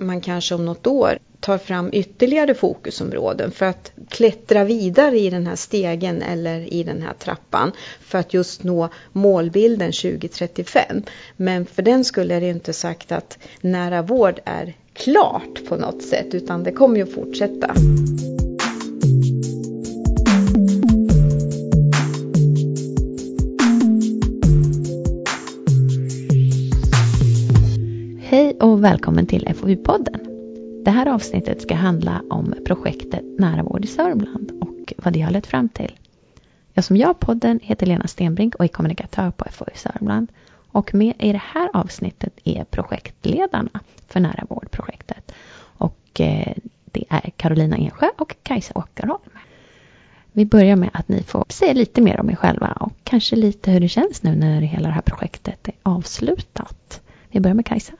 man kanske om något år tar fram ytterligare fokusområden för att klättra vidare i den här stegen eller i den här trappan för att just nå målbilden 2035. Men för den skulle är det inte sagt att nära vård är klart på något sätt utan det kommer ju att fortsätta. Och välkommen till FoU-podden. Det här avsnittet ska handla om projektet Nära vård i Sörmland och vad det har lett fram till. Jag som gör podden heter Lena Stenbrink och är kommunikatör på FoU Sörmland. Och med i det här avsnittet är projektledarna för Nära vård-projektet. Och eh, det är Carolina Ensjö och Kajsa Åkerholm. Vi börjar med att ni får säga lite mer om er själva och kanske lite hur det känns nu när hela det här projektet är avslutat. Vi börjar med Kajsa.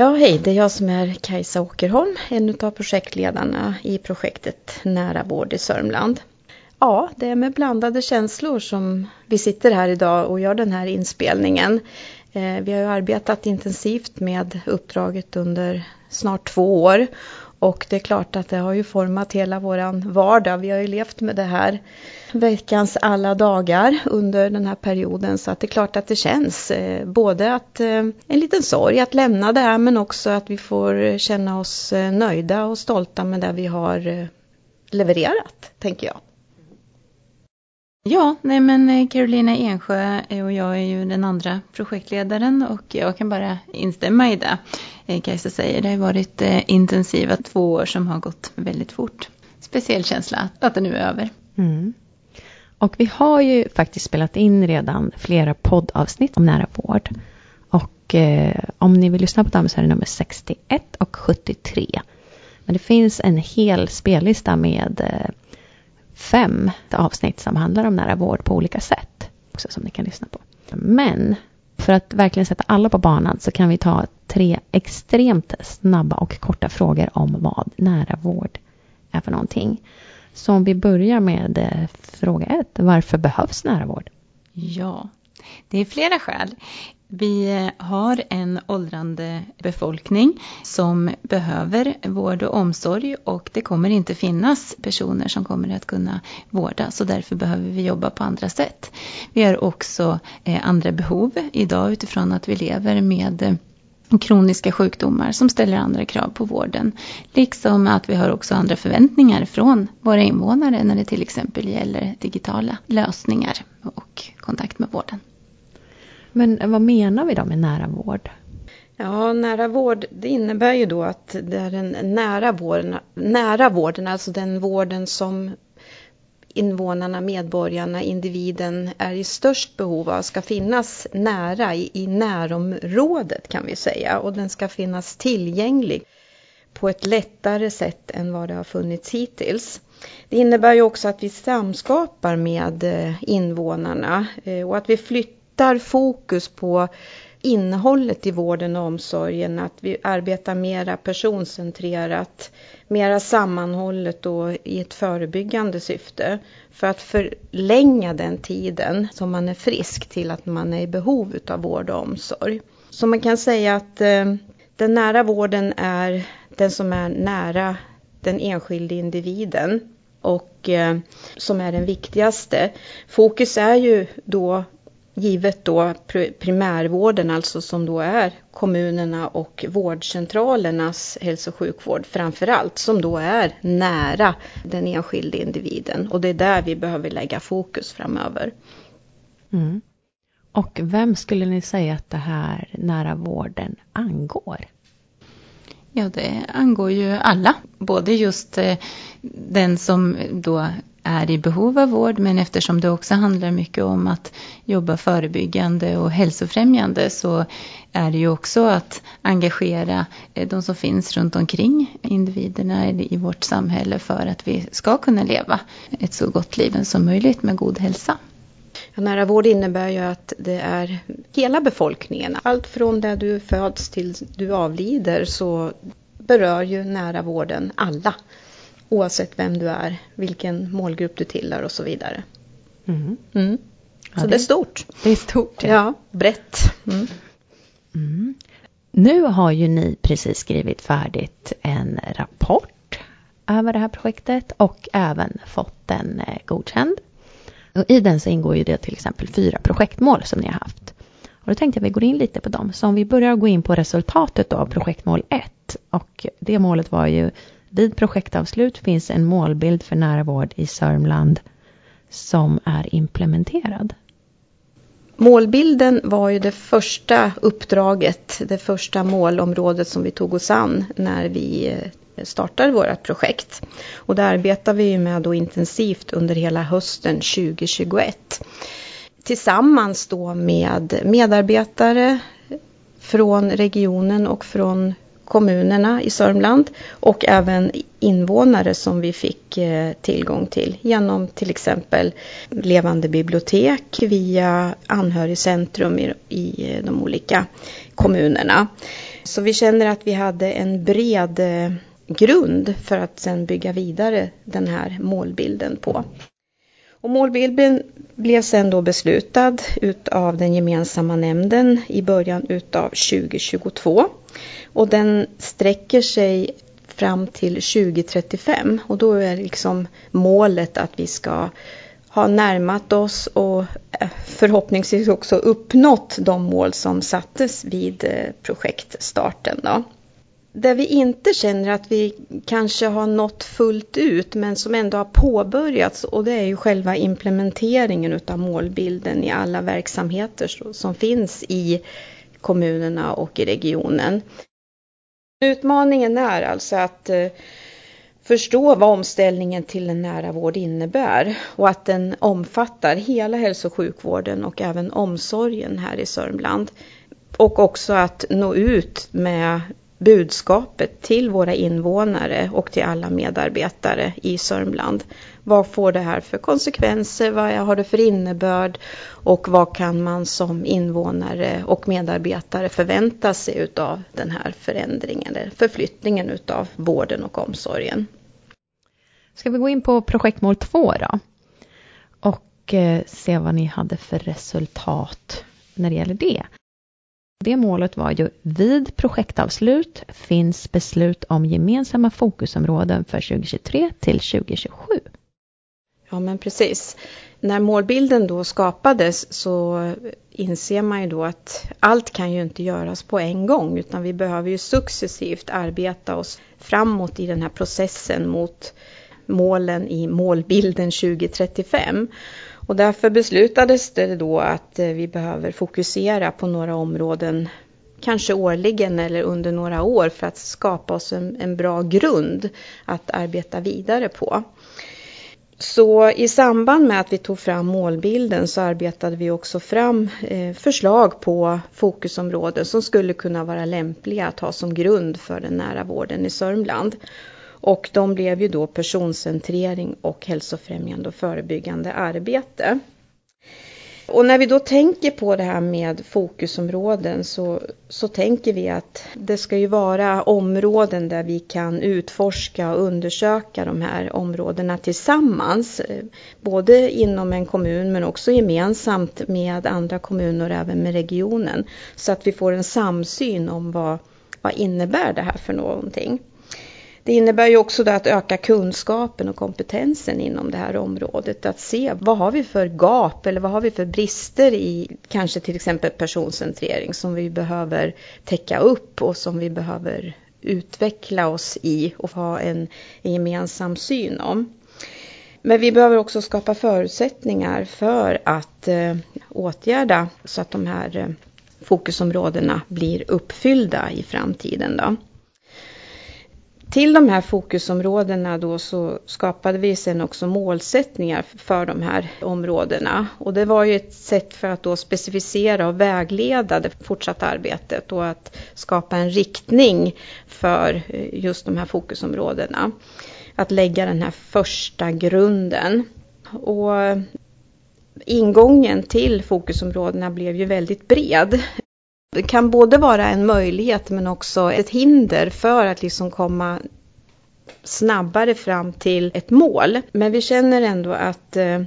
Ja, hej, det är jag som är Kajsa Åkerholm, en av projektledarna i projektet Nära vård i Sörmland. Ja, det är med blandade känslor som vi sitter här idag och gör den här inspelningen. Eh, vi har ju arbetat intensivt med uppdraget under snart två år och det är klart att det har ju format hela våran vardag. Vi har ju levt med det här veckans alla dagar under den här perioden så att det är klart att det känns eh, både att eh, en liten sorg att lämna det här men också att vi får känna oss eh, nöjda och stolta med det vi har levererat, tänker jag. Ja, nej men eh, Carolina Ensjö eh, och jag är ju den andra projektledaren och jag kan bara instämma i det eh, Kajsa säger. Det har varit intensiva två år som har gått väldigt fort. Speciell känsla att det nu är över. Mm. Och vi har ju faktiskt spelat in redan flera poddavsnitt om nära vård. Och eh, om ni vill lyssna på dem så är det nummer 61 och 73. Men det finns en hel spellista med eh, fem avsnitt som handlar om nära vård på olika sätt. Också som ni kan lyssna på. Men för att verkligen sätta alla på banan så kan vi ta tre extremt snabba och korta frågor om vad nära vård är för någonting. Så om vi börjar med eh, fråga ett. Varför behövs nära vård? Ja, det är flera skäl. Vi har en åldrande befolkning som behöver vård och omsorg och det kommer inte finnas personer som kommer att kunna vårda så därför behöver vi jobba på andra sätt. Vi har också eh, andra behov idag utifrån att vi lever med kroniska sjukdomar som ställer andra krav på vården. Liksom att vi har också andra förväntningar från våra invånare när det till exempel gäller digitala lösningar och kontakt med vården. Men vad menar vi då med nära vård? Ja, nära vård det innebär ju då att det är den nära vården, nära vården, alltså den vården som invånarna, medborgarna, individen är i störst behov av ska finnas nära i, i närområdet kan vi säga och den ska finnas tillgänglig på ett lättare sätt än vad det har funnits hittills. Det innebär ju också att vi samskapar med eh, invånarna eh, och att vi flyttar flyttar fokus på innehållet i vården och omsorgen, att vi arbetar mera personcentrerat, mera sammanhållet och i ett förebyggande syfte för att förlänga den tiden som man är frisk till att man är i behov av vård och omsorg. Så man kan säga att eh, den nära vården är den som är nära den enskilde individen och eh, som är den viktigaste. Fokus är ju då givet då primärvården, alltså som då är kommunerna och vårdcentralernas hälso och sjukvård framför allt, som då är nära den enskilde individen. Och det är där vi behöver lägga fokus framöver. Mm. Och vem skulle ni säga att det här nära vården angår? Ja, det angår ju alla. Både just eh, den som då är i behov av vård men eftersom det också handlar mycket om att jobba förebyggande och hälsofrämjande så är det ju också att engagera eh, de som finns runt omkring individerna i vårt samhälle för att vi ska kunna leva ett så gott liv som möjligt med god hälsa. Ja, nära vård innebär ju att det är hela befolkningen. Allt från där du föds till du avlider så berör ju nära vården alla. Oavsett vem du är, vilken målgrupp du tillhör och så vidare. Mm. Mm. Så ja, det, det, är stort. Det är stort. Ja, ja brett. Mm. mm. Nu har ju ni precis skrivit färdigt en rapport över det här projektet och även fått den eh, godkänd. Och I den så ingår ju det till exempel fyra projektmål som ni har haft. Och då tänkte jag vi går in lite på dem. Så om vi börjar gå in på resultatet av projektmål 1. Och det målet var ju vid projektavslut finns en målbild för nära vård i Sörmland som är implementerad. Målbilden var ju det första uppdraget, det första målområdet som vi tog oss an när vi eh, startade vårt projekt. Och det arbetar vi med då intensivt under hela hösten 2021. Tillsammans då med medarbetare från regionen och från kommunerna i Sörmland och även invånare som vi fick eh, tillgång till genom till exempel levande bibliotek via anhörigcentrum i eh, de olika kommunerna. Så vi känner att vi hade en bred eh, grund för att sen bygga vidare den här målbilden på. Och målbilden blev sen då beslutad utav den gemensamma nämnden i början utav 2022. Och den sträcker sig fram till 2035 och då är liksom målet att vi ska ha närmat oss och eh, förhoppningsvis också uppnått de mål som sattes vid eh, projektstarten. Då. Där vi inte känner att vi kanske har nått fullt ut men som ändå har påbörjats och det är ju själva implementeringen utav målbilden i alla verksamheter som finns i kommunerna och i regionen. Utmaningen är alltså att eh, förstå vad omställningen till en nära vård innebär och att den omfattar hela hälso och sjukvården och även omsorgen här i Sörmland. Och också att nå ut med budskapet till våra invånare och till alla medarbetare i Sörmland. Vad får det här för konsekvenser? Vad har det för innebörd? Och vad kan man som invånare och medarbetare förvänta sig utav den här förändringen eller förflyttningen utav vården och omsorgen? Ska vi gå in på projektmål 2 då? Och eh, se vad ni hade för resultat när det gäller det. Det målet var ju vid projektavslut finns beslut om gemensamma fokusområden för 2023 till 2027. Ja men precis. När målbilden då skapades så inser man ju då att allt kan ju inte göras på en gång utan vi behöver ju successivt arbeta oss framåt i den här processen mot målen i målbilden 2035. Och därför beslutades det då att eh, vi behöver fokusera på några områden kanske årligen eller under några år för att skapa oss en, en bra grund att arbeta vidare på. Så i samband med att vi tog fram målbilden så arbetade vi också fram eh, förslag på fokusområden som skulle kunna vara lämpliga att ha som grund för den nära vården i Sörmland. Och de blev ju då personcentrering och hälsofrämjande och förebyggande arbete. Och när vi då tänker på det här med fokusområden så, så tänker vi att det ska ju vara områden där vi kan utforska och undersöka de här områdena tillsammans. Både inom en kommun men också gemensamt med andra kommuner och även med regionen. Så att vi får en samsyn om vad, vad innebär det här för någonting. Det innebär ju också att öka kunskapen och kompetensen inom det här området. Att se vad har vi för gap eller vad har vi för brister i kanske till exempel personcentrering som vi behöver täcka upp och som vi behöver utveckla oss i och ha en, en gemensam syn om. Men vi behöver också skapa förutsättningar för att eh, åtgärda så att de här eh, fokusområdena blir uppfyllda i framtiden. Då. Till de här fokusområdena då så skapade vi sen också målsättningar för de här områdena. Och det var ju ett sätt för att då specificera och vägleda det fortsatta arbetet och att skapa en riktning för eh, just de här fokusområdena. Att lägga den här första grunden. Och eh, ingången till fokusområdena blev ju väldigt bred. Det kan både vara en möjlighet men också ett hinder för att liksom komma snabbare fram till ett mål. Men vi känner ändå att eh,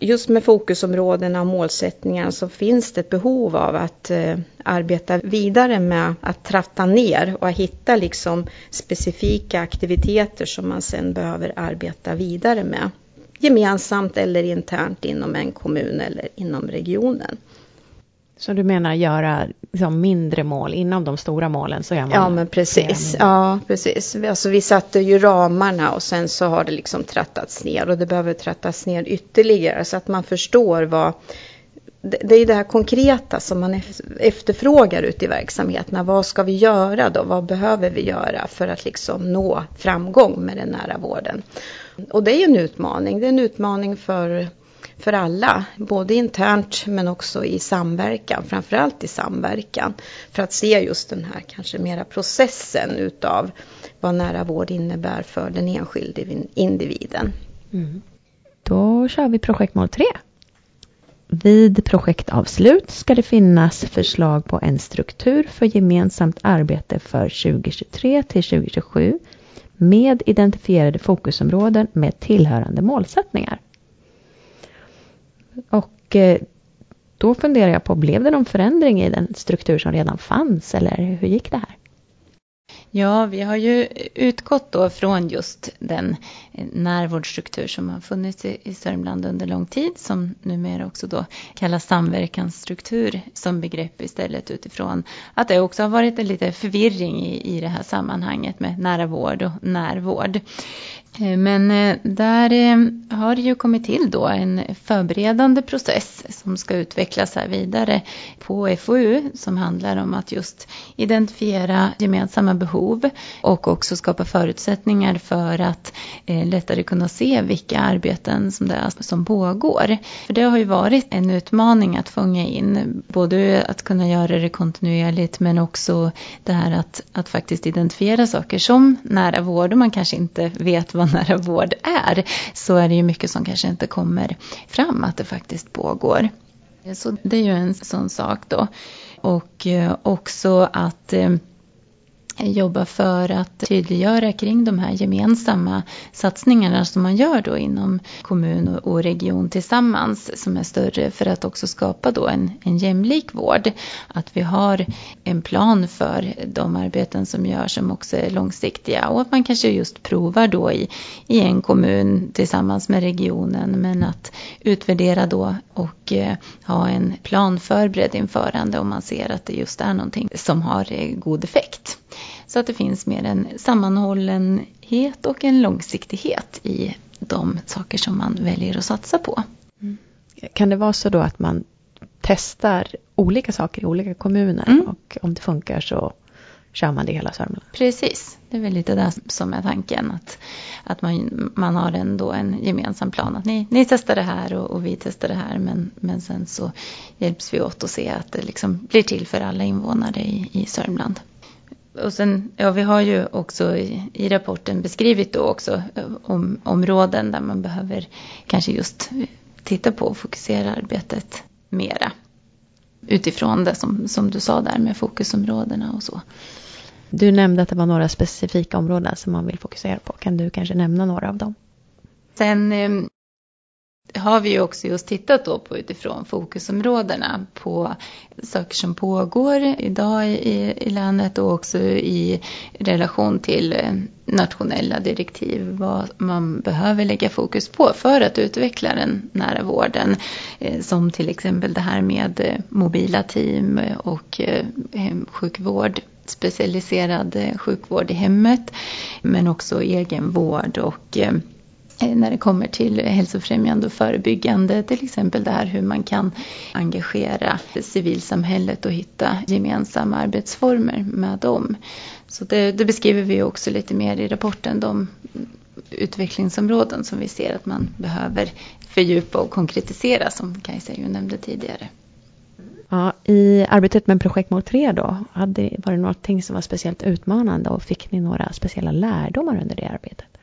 just med fokusområdena och målsättningarna så finns det ett behov av att eh, arbeta vidare med att tratta ner och hitta liksom specifika aktiviteter som man sen behöver arbeta vidare med. Gemensamt eller internt inom en kommun eller inom regionen. Så du menar göra liksom mindre mål inom de stora målen så gör man Ja men precis, ja precis. Alltså vi satte ju ramarna och sen så har det liksom trattats ner och det behöver trattas ner ytterligare så att man förstår vad det är det här konkreta som man efterfrågar ute i verksamheterna. Vad ska vi göra då? Vad behöver vi göra för att liksom nå framgång med den nära vården? Och det är en utmaning. Det är en utmaning för för alla, både internt men också i samverkan, framförallt i samverkan. För att se just den här kanske mera processen utav vad nära vård innebär för den enskilde individen. Mm. Då kör vi projektmål 3. Vid projektavslut ska det finnas förslag på en struktur för gemensamt arbete för 2023 till 2027 med identifierade fokusområden med tillhörande målsättningar. Och eh, då funderar jag på, blev det någon förändring i den struktur som redan fanns eller hur gick det här? Ja, vi har ju utgått då från just den eh, närvårdsstruktur som har funnits i Sörmland under lång tid, som numera också då kallas samverkansstruktur som begrepp istället utifrån att det också har varit en lite förvirring i, i det här sammanhanget med nära vård och närvård. Eh, men eh, där eh, har det ju kommit till då en förberedande process som ska utvecklas här vidare på FoU som handlar om att just identifiera gemensamma behov och också skapa förutsättningar för att lättare kunna se vilka arbeten som det är som pågår. För det har ju varit en utmaning att fånga in både att kunna göra det kontinuerligt men också det här att, att faktiskt identifiera saker som nära vård och man kanske inte vet vad nära vård är så är det ju mycket som kanske inte kommer fram att det faktiskt pågår. Så det är ju en sån sak då. Och eh, också att eh, jobba för att tydliggöra kring de här gemensamma satsningarna som man gör då inom kommun och region tillsammans som är större för att också skapa då en, en jämlik vård. Att vi har en plan för de arbeten som görs som också är långsiktiga och att man kanske just provar då i, i en kommun tillsammans med regionen men att utvärdera då och eh, ha en plan för breddinförande om man ser att det just är någonting som har eh, god effekt. Så att det finns mer en sammanhållenhet och en långsiktighet i de saker som man väljer att satsa på. Mm. Kan det vara så då att man testar olika saker i olika kommuner mm. och om det funkar så kör man det hela Sörmland? Precis, det är väl lite det som är tanken. Att, att man, man har ändå en gemensam plan. Att ni, ni testar det här och, och, vi testar det här. Men, men sen så hjälps vi åt att se att det liksom blir till för alla invånare i, i Sörmland och sen, ja, vi har ju också i, i rapporten beskrivit då också eh, om, områden där man behöver kanske just titta på och fokusera arbetet mera. Utifrån det som, som du sa där med fokusområdena och så. Du nämnde att det var några specifika områden som man vill fokusera på. Kan du kanske nämna några av dem? Sen eh, har vi ju också just tittat då på utifrån fokusområdena på saker som pågår idag i, i länet och också i relation till nationella direktiv vad man behöver lägga fokus på för att utveckla den nära vården. Eh, som till exempel det här med eh, mobila team och eh, hemsjukvård specialiserad sjukvård i hemmet men också egenvård och Eh, när det kommer till hälsofrämjande och förebyggande, till exempel det här hur man kan engagera civilsamhället och hitta gemensamma arbetsformer med dem. Så det, det beskriver vi också lite mer i rapporten, de utvecklingsområden som vi ser att man behöver fördjupa och konkretisera som Kajsa ju nämnde tidigare. Ja, I arbetet med projektmål 3 då, hade, var det någonting som var speciellt utmanande och fick ni några speciella lärdomar under det arbetet?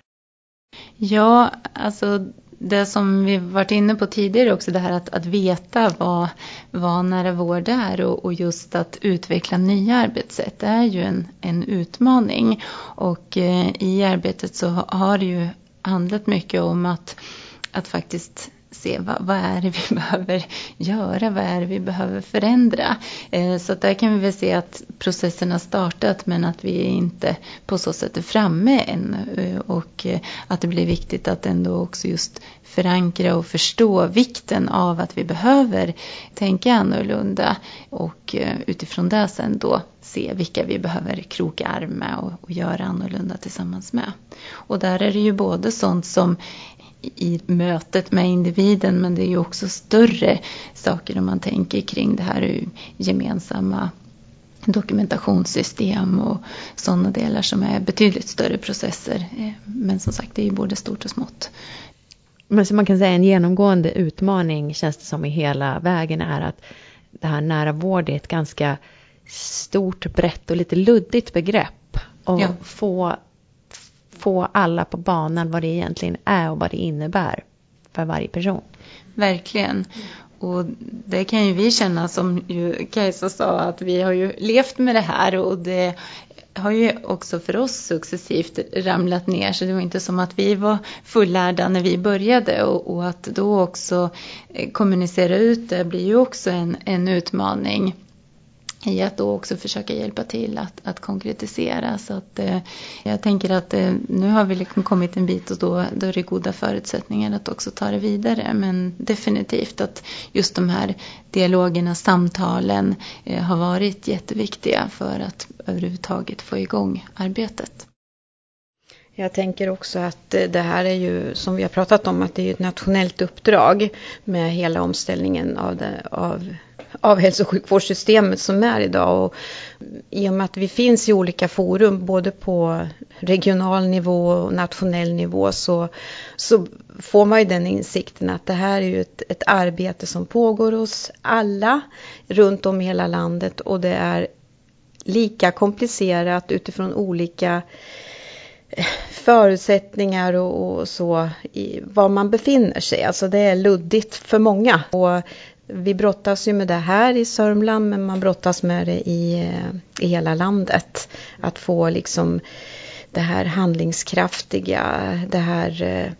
Ja, alltså det som vi varit inne på tidigare också, det här att, att veta vad, vad nära vård är och, och just att utveckla nya arbetssätt, det är ju en, en utmaning. Och eh, i arbetet så har det ju handlat mycket om att, att faktiskt se vad, vad, är det vi behöver göra, vad är det vi behöver förändra. Eh, så där kan vi väl se att processen har startat men att vi inte på så sätt är framme än. Eh, och eh, att det blir viktigt att ändå också just förankra och förstå vikten av att vi behöver tänka annorlunda och eh, utifrån det sen då se vilka vi behöver kroka arm med och, och göra annorlunda tillsammans med. Och där är det ju både sånt som i mötet med individen men det är ju också större saker om man tänker kring det här gemensamma dokumentationssystem och sådana delar som är betydligt större processer. Eh, men som sagt, det är ju både stort och smått. Men så man kan säga en genomgående utmaning känns det som i hela vägen är att det här nära vård är ett ganska stort, brett och lite luddigt begrepp. Och ja. få få alla på banan vad det egentligen är och vad det innebär för varje person. Verkligen. Och det kan ju vi känna som ju Kajsa sa att vi har ju levt med det här och det har ju också för oss successivt ramlat ner så det var inte som att vi var fullärda när vi började och, och att då också eh, kommunicera ut det blir ju också en, en utmaning i att då också försöka hjälpa till att, att konkretisera. Så att, eh, jag tänker att eh, nu har vi liksom kommit en bit och då, då är det goda förutsättningar att också ta det vidare. Men definitivt att just de här dialogerna, samtalen eh, har varit jätteviktiga för att överhuvudtaget få igång arbetet. Jag tänker också att det här är ju, som vi har pratat om, att det är ett nationellt uppdrag med hela omställningen av, det, av av hälso och sjukvårdssystemet som är idag. Och I och med att vi finns i olika forum, både på regional nivå och nationell nivå, så, så får man ju den insikten att det här är ju ett, ett arbete som pågår hos alla runt om i hela landet och det är lika komplicerat utifrån olika eh, förutsättningar och, och, så i var man befinner sig. Alltså det är luddigt för många. Och vi brottas ju med det här i Sörmland men man brottas med det i, eh, i hela landet. Att få liksom det här handlingskraftiga, det här eh,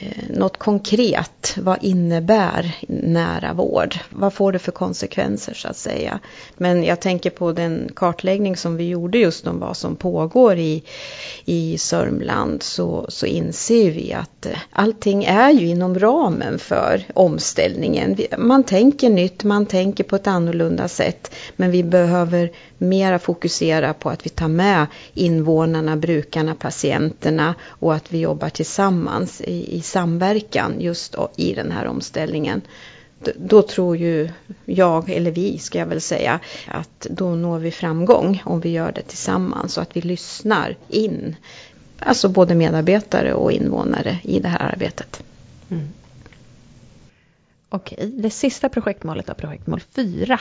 Eh, något konkret. Vad innebär nära vård? Vad får det för konsekvenser så att säga? Men jag tänker på den kartläggning som vi gjorde just om vad som pågår i, i Sörmland så, så inser vi att eh, allting är ju inom ramen för omställningen. Man tänker nytt, man tänker på ett annorlunda sätt men vi behöver mera fokusera på att vi tar med invånarna, brukarna, patienterna och att vi jobbar tillsammans i, i samverkan just i den här omställningen. Då tror ju jag, eller vi ska jag väl säga, att då når vi framgång om vi gör det tillsammans och att vi lyssnar in. Alltså både medarbetare och invånare i det här arbetet. Mm. Okej, det sista projektmålet av projektmål 4.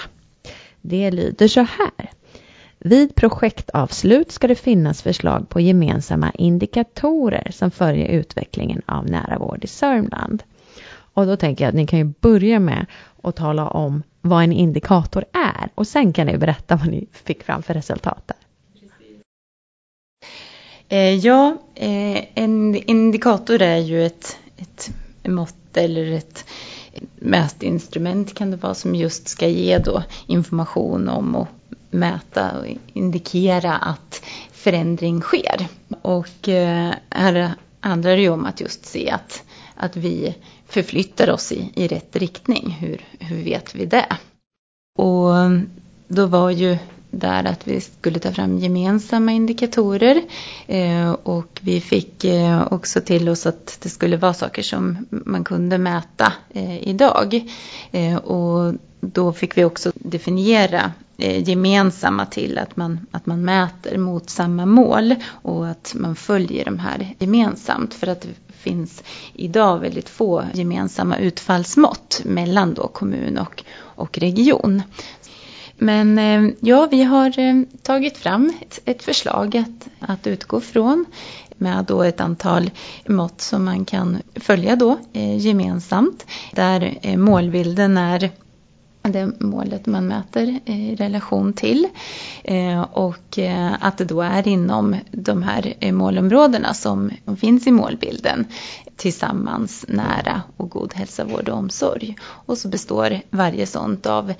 Det lyder så här. Vid projektavslut ska det finnas förslag på gemensamma indikatorer som följer utvecklingen av nära vård i Sörmland. Och då tänker jag att ni kan ju börja med att tala om vad en indikator är och sen kan ni berätta vad ni fick fram för resultat där. Eh, ja, eh, en indikator är ju ett, ett mått eller ett mätinstrument kan det vara som just ska ge då information om och mäta och indikera att förändring sker. Och eh, här handlar det ju om att just se att, att vi förflyttar oss i, i rätt riktning. Hur, hur vet vi det? Och då var ju där att vi skulle ta fram gemensamma indikatorer eh, och vi fick eh, också till oss att det skulle vara saker som man kunde mäta idag. Och då fick vi också definiera Eh, gemensamma till att man, att man mäter mot samma mål och att man följer de här gemensamt. För att det finns idag väldigt få gemensamma utfallsmått mellan då kommun och, och region. Men eh, ja, vi har eh, tagit fram ett, ett förslag att, att utgå från med då ett antal mått som man kan följa då gemensamt. Där målbilden är det målet man mäter i relation till. Eh, och eh, att det då är inom de här eh, målområdena som finns i målbilden. Tillsammans, nära och god hälsa, vård och omsorg. Och så består varje sånt av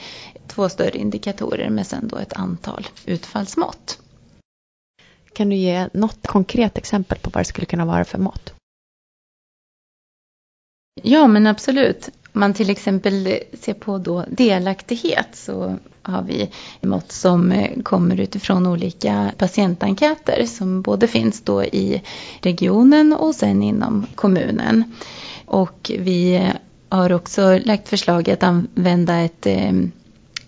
två större indikatorer med sen då ett antal utfallsmått. Kan du ge något konkret exempel på vad det skulle kunna vara för mått? Ja, men absolut. Om man till exempel ser på då delaktighet så har vi mått som eh, kommer utifrån olika patientenkäter som både finns då i regionen och sen inom kommunen. Och vi har också lagt förslag att använda ett eh,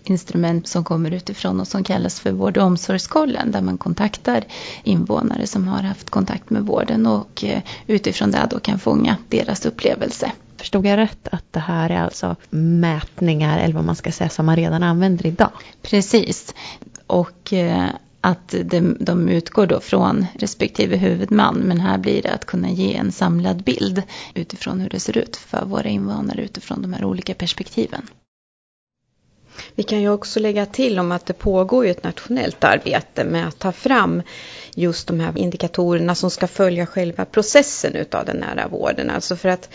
instrument som kommer utifrån och som kallas för vård och omsorgskollen där man kontaktar invånare som har haft kontakt med vården och eh, utifrån det då kan fånga deras upplevelse. Förstod jag rätt att det här är alltså mätningar eller vad man ska säga som man redan använder idag? Precis. Och eh, att de, utgår då från respektive huvudman men här blir det att kunna ge en samlad bild utifrån hur det ser ut för våra invånare utifrån de här olika perspektiven. Vi kan ju också lägga till om att det pågår ett nationellt arbete med att ta fram just de här indikatorerna som ska följa själva processen utav den nära vården. Alltså för att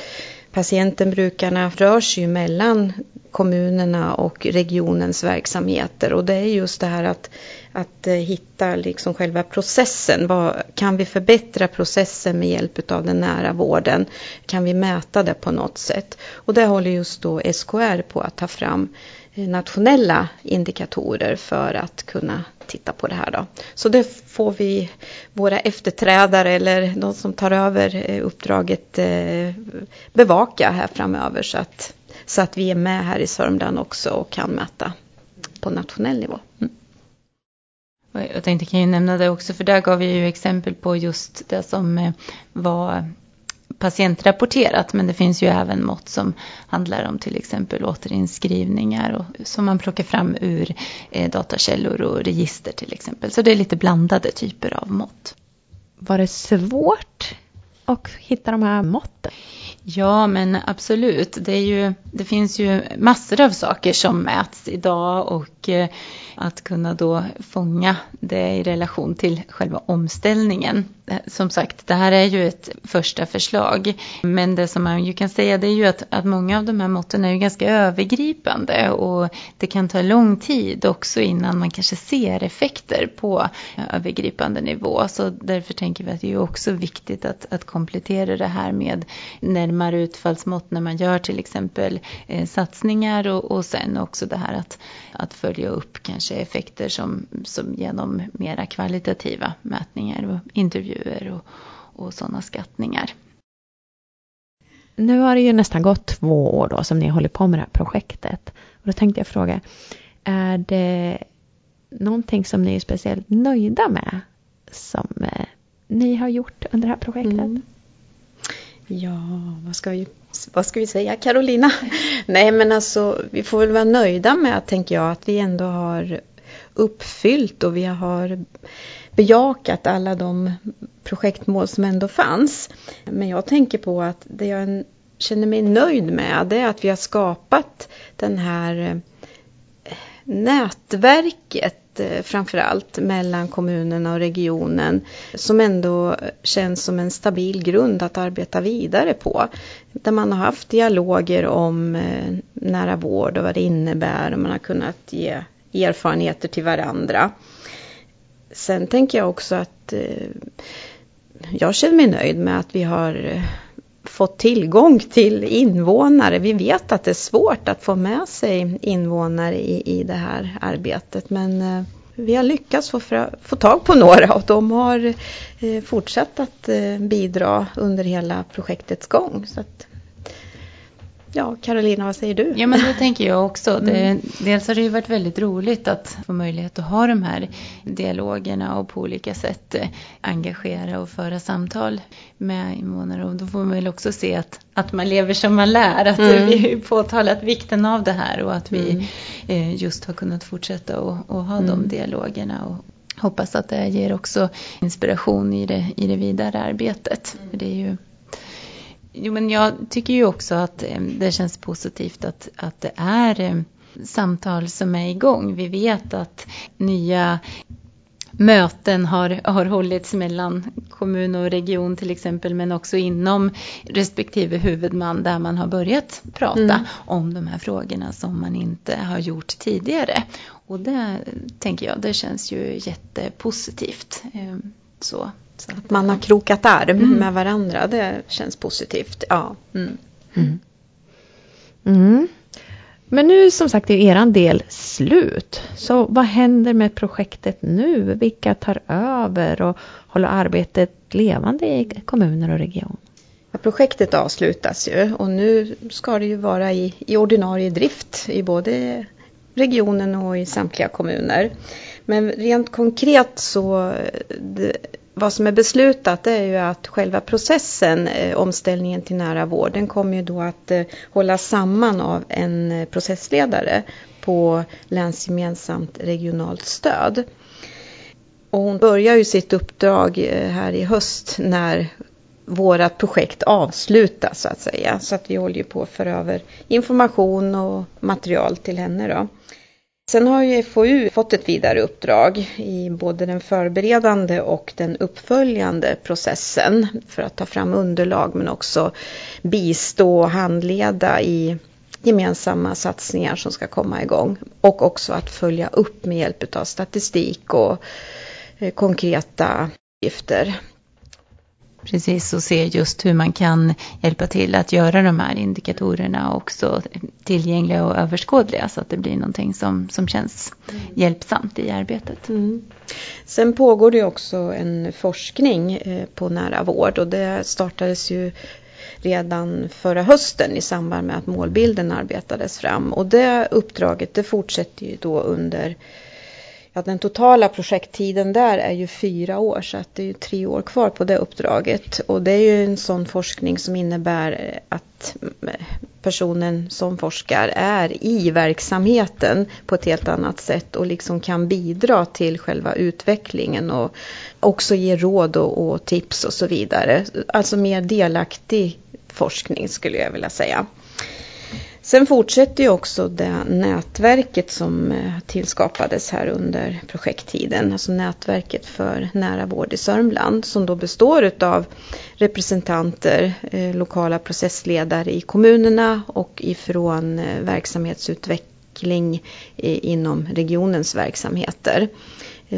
patienten, brukarna rör sig ju mellan kommunerna och regionens verksamheter och det är just det här att, att eh, hitta liksom själva processen. Vad, kan vi förbättra processen med hjälp av den nära vården? Kan vi mäta det på något sätt? Och det håller just då SKR på att ta fram eh, nationella indikatorer för att kunna titta på det här. Då. Så det får vi våra efterträdare eller de som tar över eh, uppdraget eh, bevaka här framöver så att, så att vi är med här i Sörmland också och kan mäta på nationell nivå. Mm. Jag tänkte kan ju nämna det också för där gav vi ju exempel på just det som eh, var patientrapporterat men det finns ju även mått som handlar om till exempel återinskrivningar och, som man plockar fram ur eh, datakällor och register till exempel. Så det är lite blandade typer av mått. Var det svårt att hitta de här måtten? Ja, men absolut. Det, ju, det finns ju massor av saker som mäts idag och och att kunna då fånga det i relation till själva omställningen. Eh, som sagt, det här är ju ett första förslag. Men det som man ju kan säga det är ju att, att många av de här måtten är ju ganska övergripande och det kan ta lång tid också innan man kanske ser effekter på övergripande nivå. Så därför tänker vi att det är också viktigt att, att komplettera det här med närmare utfallsmått när man gör till exempel eh, satsningar och, och sen också det här att, att följa upp kanske effekter som, som genom mera kvalitativa mätningar och intervjuer och, och sådana skattningar. Nu har det ju nästan gått två år då som ni håller på med det här projektet. Och då tänkte jag fråga, är det någonting som ni är speciellt nöjda med som eh, ni har gjort under det här projektet? Mm. Ja, vad ska vi, vad ska vi säga Carolina? Nej men alltså vi får väl vara nöjda med, tänker jag, att vi ändå har uppfyllt och vi har bejakat alla de projektmål som ändå fanns. Men jag tänker på att det jag känner mig nöjd med det är att vi har skapat den här eh, nätverket Eh, framförallt mellan kommunerna och regionen som ändå känns som en stabil grund att arbeta vidare på. Där man har haft dialoger om eh, nära vård och vad det innebär och man har kunnat ge erfarenheter till varandra. Sen tänker jag också att eh, jag känner mig nöjd med att vi har fått tillgång till invånare. Vi vet att det är svårt att få med sig invånare i, i det här arbetet men eh, vi har lyckats få, få tag på några och de har eh, fortsatt att eh, bidra under hela projektets gång. Så att, Ja, Carolina, vad säger du? Ja, men det tänker jag också. Det, mm. dels har det ju varit väldigt roligt att få möjlighet att ha de här dialogerna och på olika sätt eh, engagera och föra samtal med invånare. Och då får man väl också se att, att man lever som man lär. Att mm. vi har påtalat vikten av det här och att vi mm. Eh, just har kunnat fortsätta och, och ha mm. de dialogerna. Och, hoppas att det ger också inspiration i det, i det vidare arbetet. Mm. För det är ju Jo, men jag tycker ju också att eh, det känns positivt att, att det är eh, samtal som är igång. Vi vet att nya möten har, har hållits mellan kommun och region till exempel men också inom respektive huvudman där man har börjat prata mm. om de här frågorna som man inte har gjort tidigare. Och det tänker jag, det känns ju jättepositivt. Ehm, så, så. Att man har krokat arm mm. med varandra, det känns positivt. Ja. Mm. mm. mm. Men nu som sagt är eran del slut. Så vad händer med projektet nu? Vilka tar över och håller arbetet levande i kommuner och region? Ja, projektet avslutas ju och nu ska det ju vara i, i ordinarie drift i både regionen och i samtliga kommuner. Men rent konkret så vad som är beslutat är ju att själva processen, eh, omställningen till nära vård, den kommer ju då att eh, hållas samman av en eh, processledare på länsgemensamt regionalt stöd. Och hon börjar ju sitt uppdrag eh, här i höst när vårat projekt avslutas så att säga. Så att vi håller ju på att föra över information och material till henne då. Sen har ju FoU fått ett vidare uppdrag i både den förberedande och den uppföljande processen för att ta fram underlag men också bistå och handleda i gemensamma satsningar som ska komma igång och också att följa upp med hjälp av statistik och eh, konkreta uppgifter. Precis, och se just hur man kan hjälpa till att göra de här indikatorerna också tillgängliga och överskådliga så att det blir någonting som, som känns mm. hjälpsamt i arbetet. Mm. Sen pågår det också en forskning eh, på nära vård och det startades ju redan förra hösten i samband med att målbilden arbetades fram och det uppdraget det fortsätter ju då under Ja, den totala projekttiden där är ju fyra år så att det är ju tre år kvar på det uppdraget. Och det är ju en sån forskning som innebär att personen som forskar är i verksamheten på ett helt annat sätt och liksom kan bidra till själva utvecklingen och också ge råd och, och tips och så vidare. Alltså mer delaktig forskning skulle jag vilja säga. Sen fortsätter ju också det nätverket som eh, tillskapades här under projekttiden, alltså nätverket för nära vård i Sörmland som då består av representanter, eh, lokala processledare i kommunerna och ifrån eh, verksamhetsutveckling inom regionens verksamheter.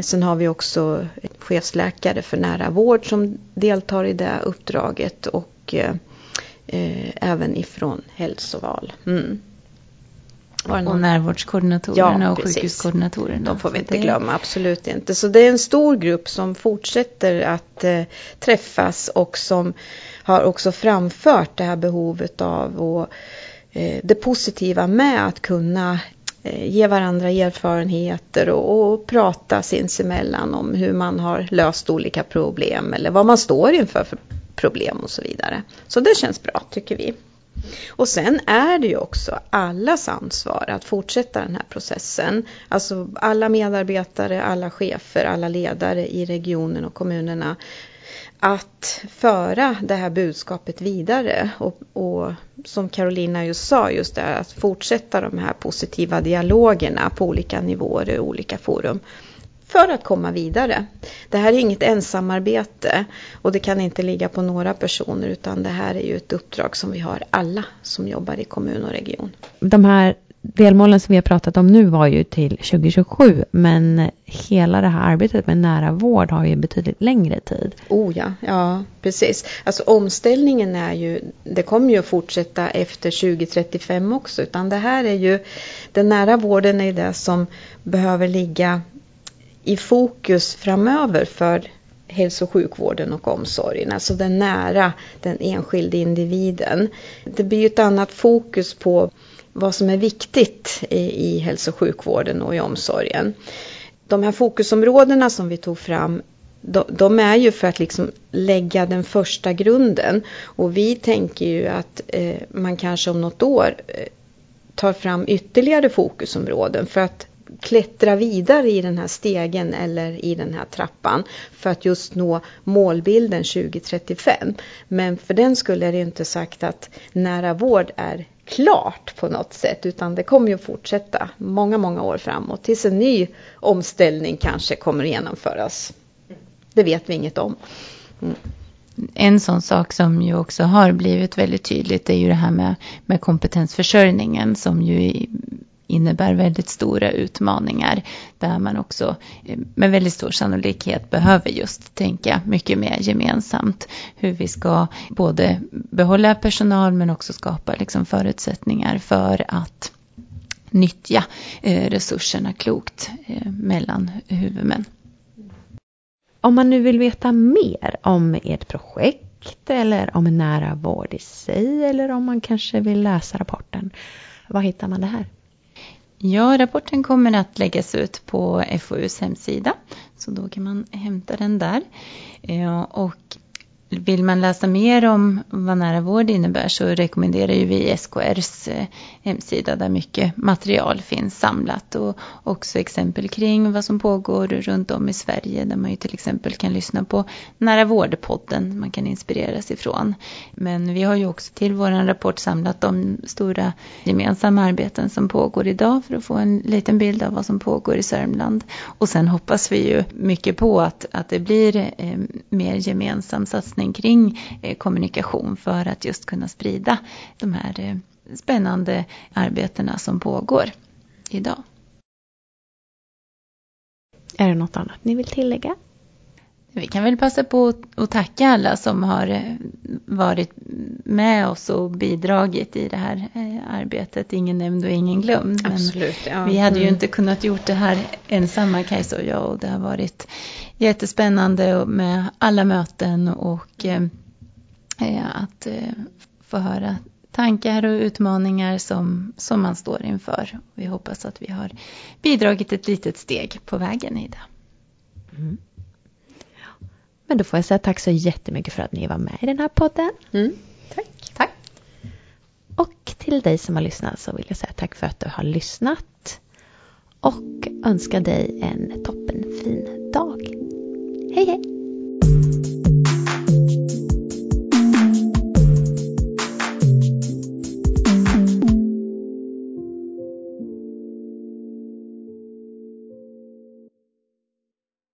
Sen har vi också chefsläkare för nära vård som deltar i det uppdraget och eh, även ifrån hälsoval. Mm. Och närvårdskoordinatorerna ja, och sjukhuskoordinatorerna. De får vi inte det... glömma, absolut inte. Så det är en stor grupp som fortsätter att eh, träffas och som har också framfört det här behovet av och, eh, det positiva med att kunna eh, ge varandra erfarenheter och, och prata sinsemellan om hur man har löst olika problem eller vad man står inför för problem och så vidare. Så det känns bra tycker vi. Och sen är det ju också allas ansvar att fortsätta den här processen. Alltså alla medarbetare, alla chefer, alla ledare i regionen och kommunerna. Att föra det här budskapet vidare och, och som Carolina just sa, just det att fortsätta de här positiva dialogerna på olika nivåer och olika forum för att komma vidare. Det här är inget ensamarbete och det kan inte ligga på några personer utan det här är ju ett uppdrag som vi har alla som jobbar i kommun och region. De här delmålen som vi har pratat om nu var ju till 2027 men hela det här arbetet med nära vård har ju betydligt längre tid. Oh ja, ja precis. Alltså omställningen är ju, det kommer ju att fortsätta efter 2035 också utan det här är ju, den nära vården är det som behöver ligga i fokus framöver för hälso och sjukvården och omsorgen, alltså den nära den enskilde individen. Det blir ju ett annat fokus på vad som är viktigt i, i hälso och sjukvården och i omsorgen. De här fokusområdena som vi tog fram de, de, är ju för att liksom lägga den första grunden och vi tänker ju att eh, man kanske om något år eh, tar fram ytterligare fokusområden för att klättra vidare i den här stegen eller i den här trappan för att just nå målbilden 2035. Men för den skulle är det inte sagt att nära vård är klart på något sätt utan det kommer ju fortsätta många, många år framåt tills en ny omställning kanske kommer att genomföras. Det vet vi inget om. Mm. En sån sak som ju också har blivit väldigt tydligt är ju det här med, med kompetensförsörjningen som ju innebär väldigt stora utmaningar där man också eh, med väldigt stor sannolikhet behöver just tänka mycket mer gemensamt hur vi ska både behålla personal men också skapa liksom förutsättningar för att nyttja eh, resurserna klokt eh, mellan huvudmän. Om man nu vill veta mer om ert projekt eller om nära vård i sig eller om man kanske vill läsa rapporten, var hittar man det här? Ja, rapporten kommer att läggas ut på FoUs hemsida. Så då kan man hämta den där. Eh, och vill man läsa mer om vad nära vård innebär så rekommenderar ju vi SKRs eh, hemsida där mycket material finns samlat och också exempel kring vad som pågår runt om i Sverige där man ju till exempel kan lyssna på Nära vårdpodden man kan inspireras ifrån. Men vi har ju också till vår rapport samlat de stora gemensamma arbeten som pågår idag för att få en liten bild av vad som pågår i Sörmland. Och sen hoppas vi ju mycket på att, att det blir eh, mer gemensam satsning forskning kring eh, kommunikation för att just kunna sprida de här eh, spännande arbetena som pågår idag. Är det något annat ni vill tillägga? Vi kan väl passa på att tacka alla som har eh, varit med oss och bidragit i det här arbetet. Ingen nämnd och ingen glömd. Men Absolut, ja. Vi hade ju mm. inte kunnat gjort det här ensamma Kajsa och jag och det har varit jättespännande med alla möten och eh, eh, att eh, få höra tankar och utmaningar som, som man står inför. Vi hoppas att vi har bidragit ett litet steg på vägen i det. Mm. Men då får jag säga tack så jättemycket för att ni var med i den här podden. Mm. Tack. Tack. Och till dig som har lyssnat så vill jag säga tack för att du har lyssnat. Och önska dig en toppenfin dag. Hej hej!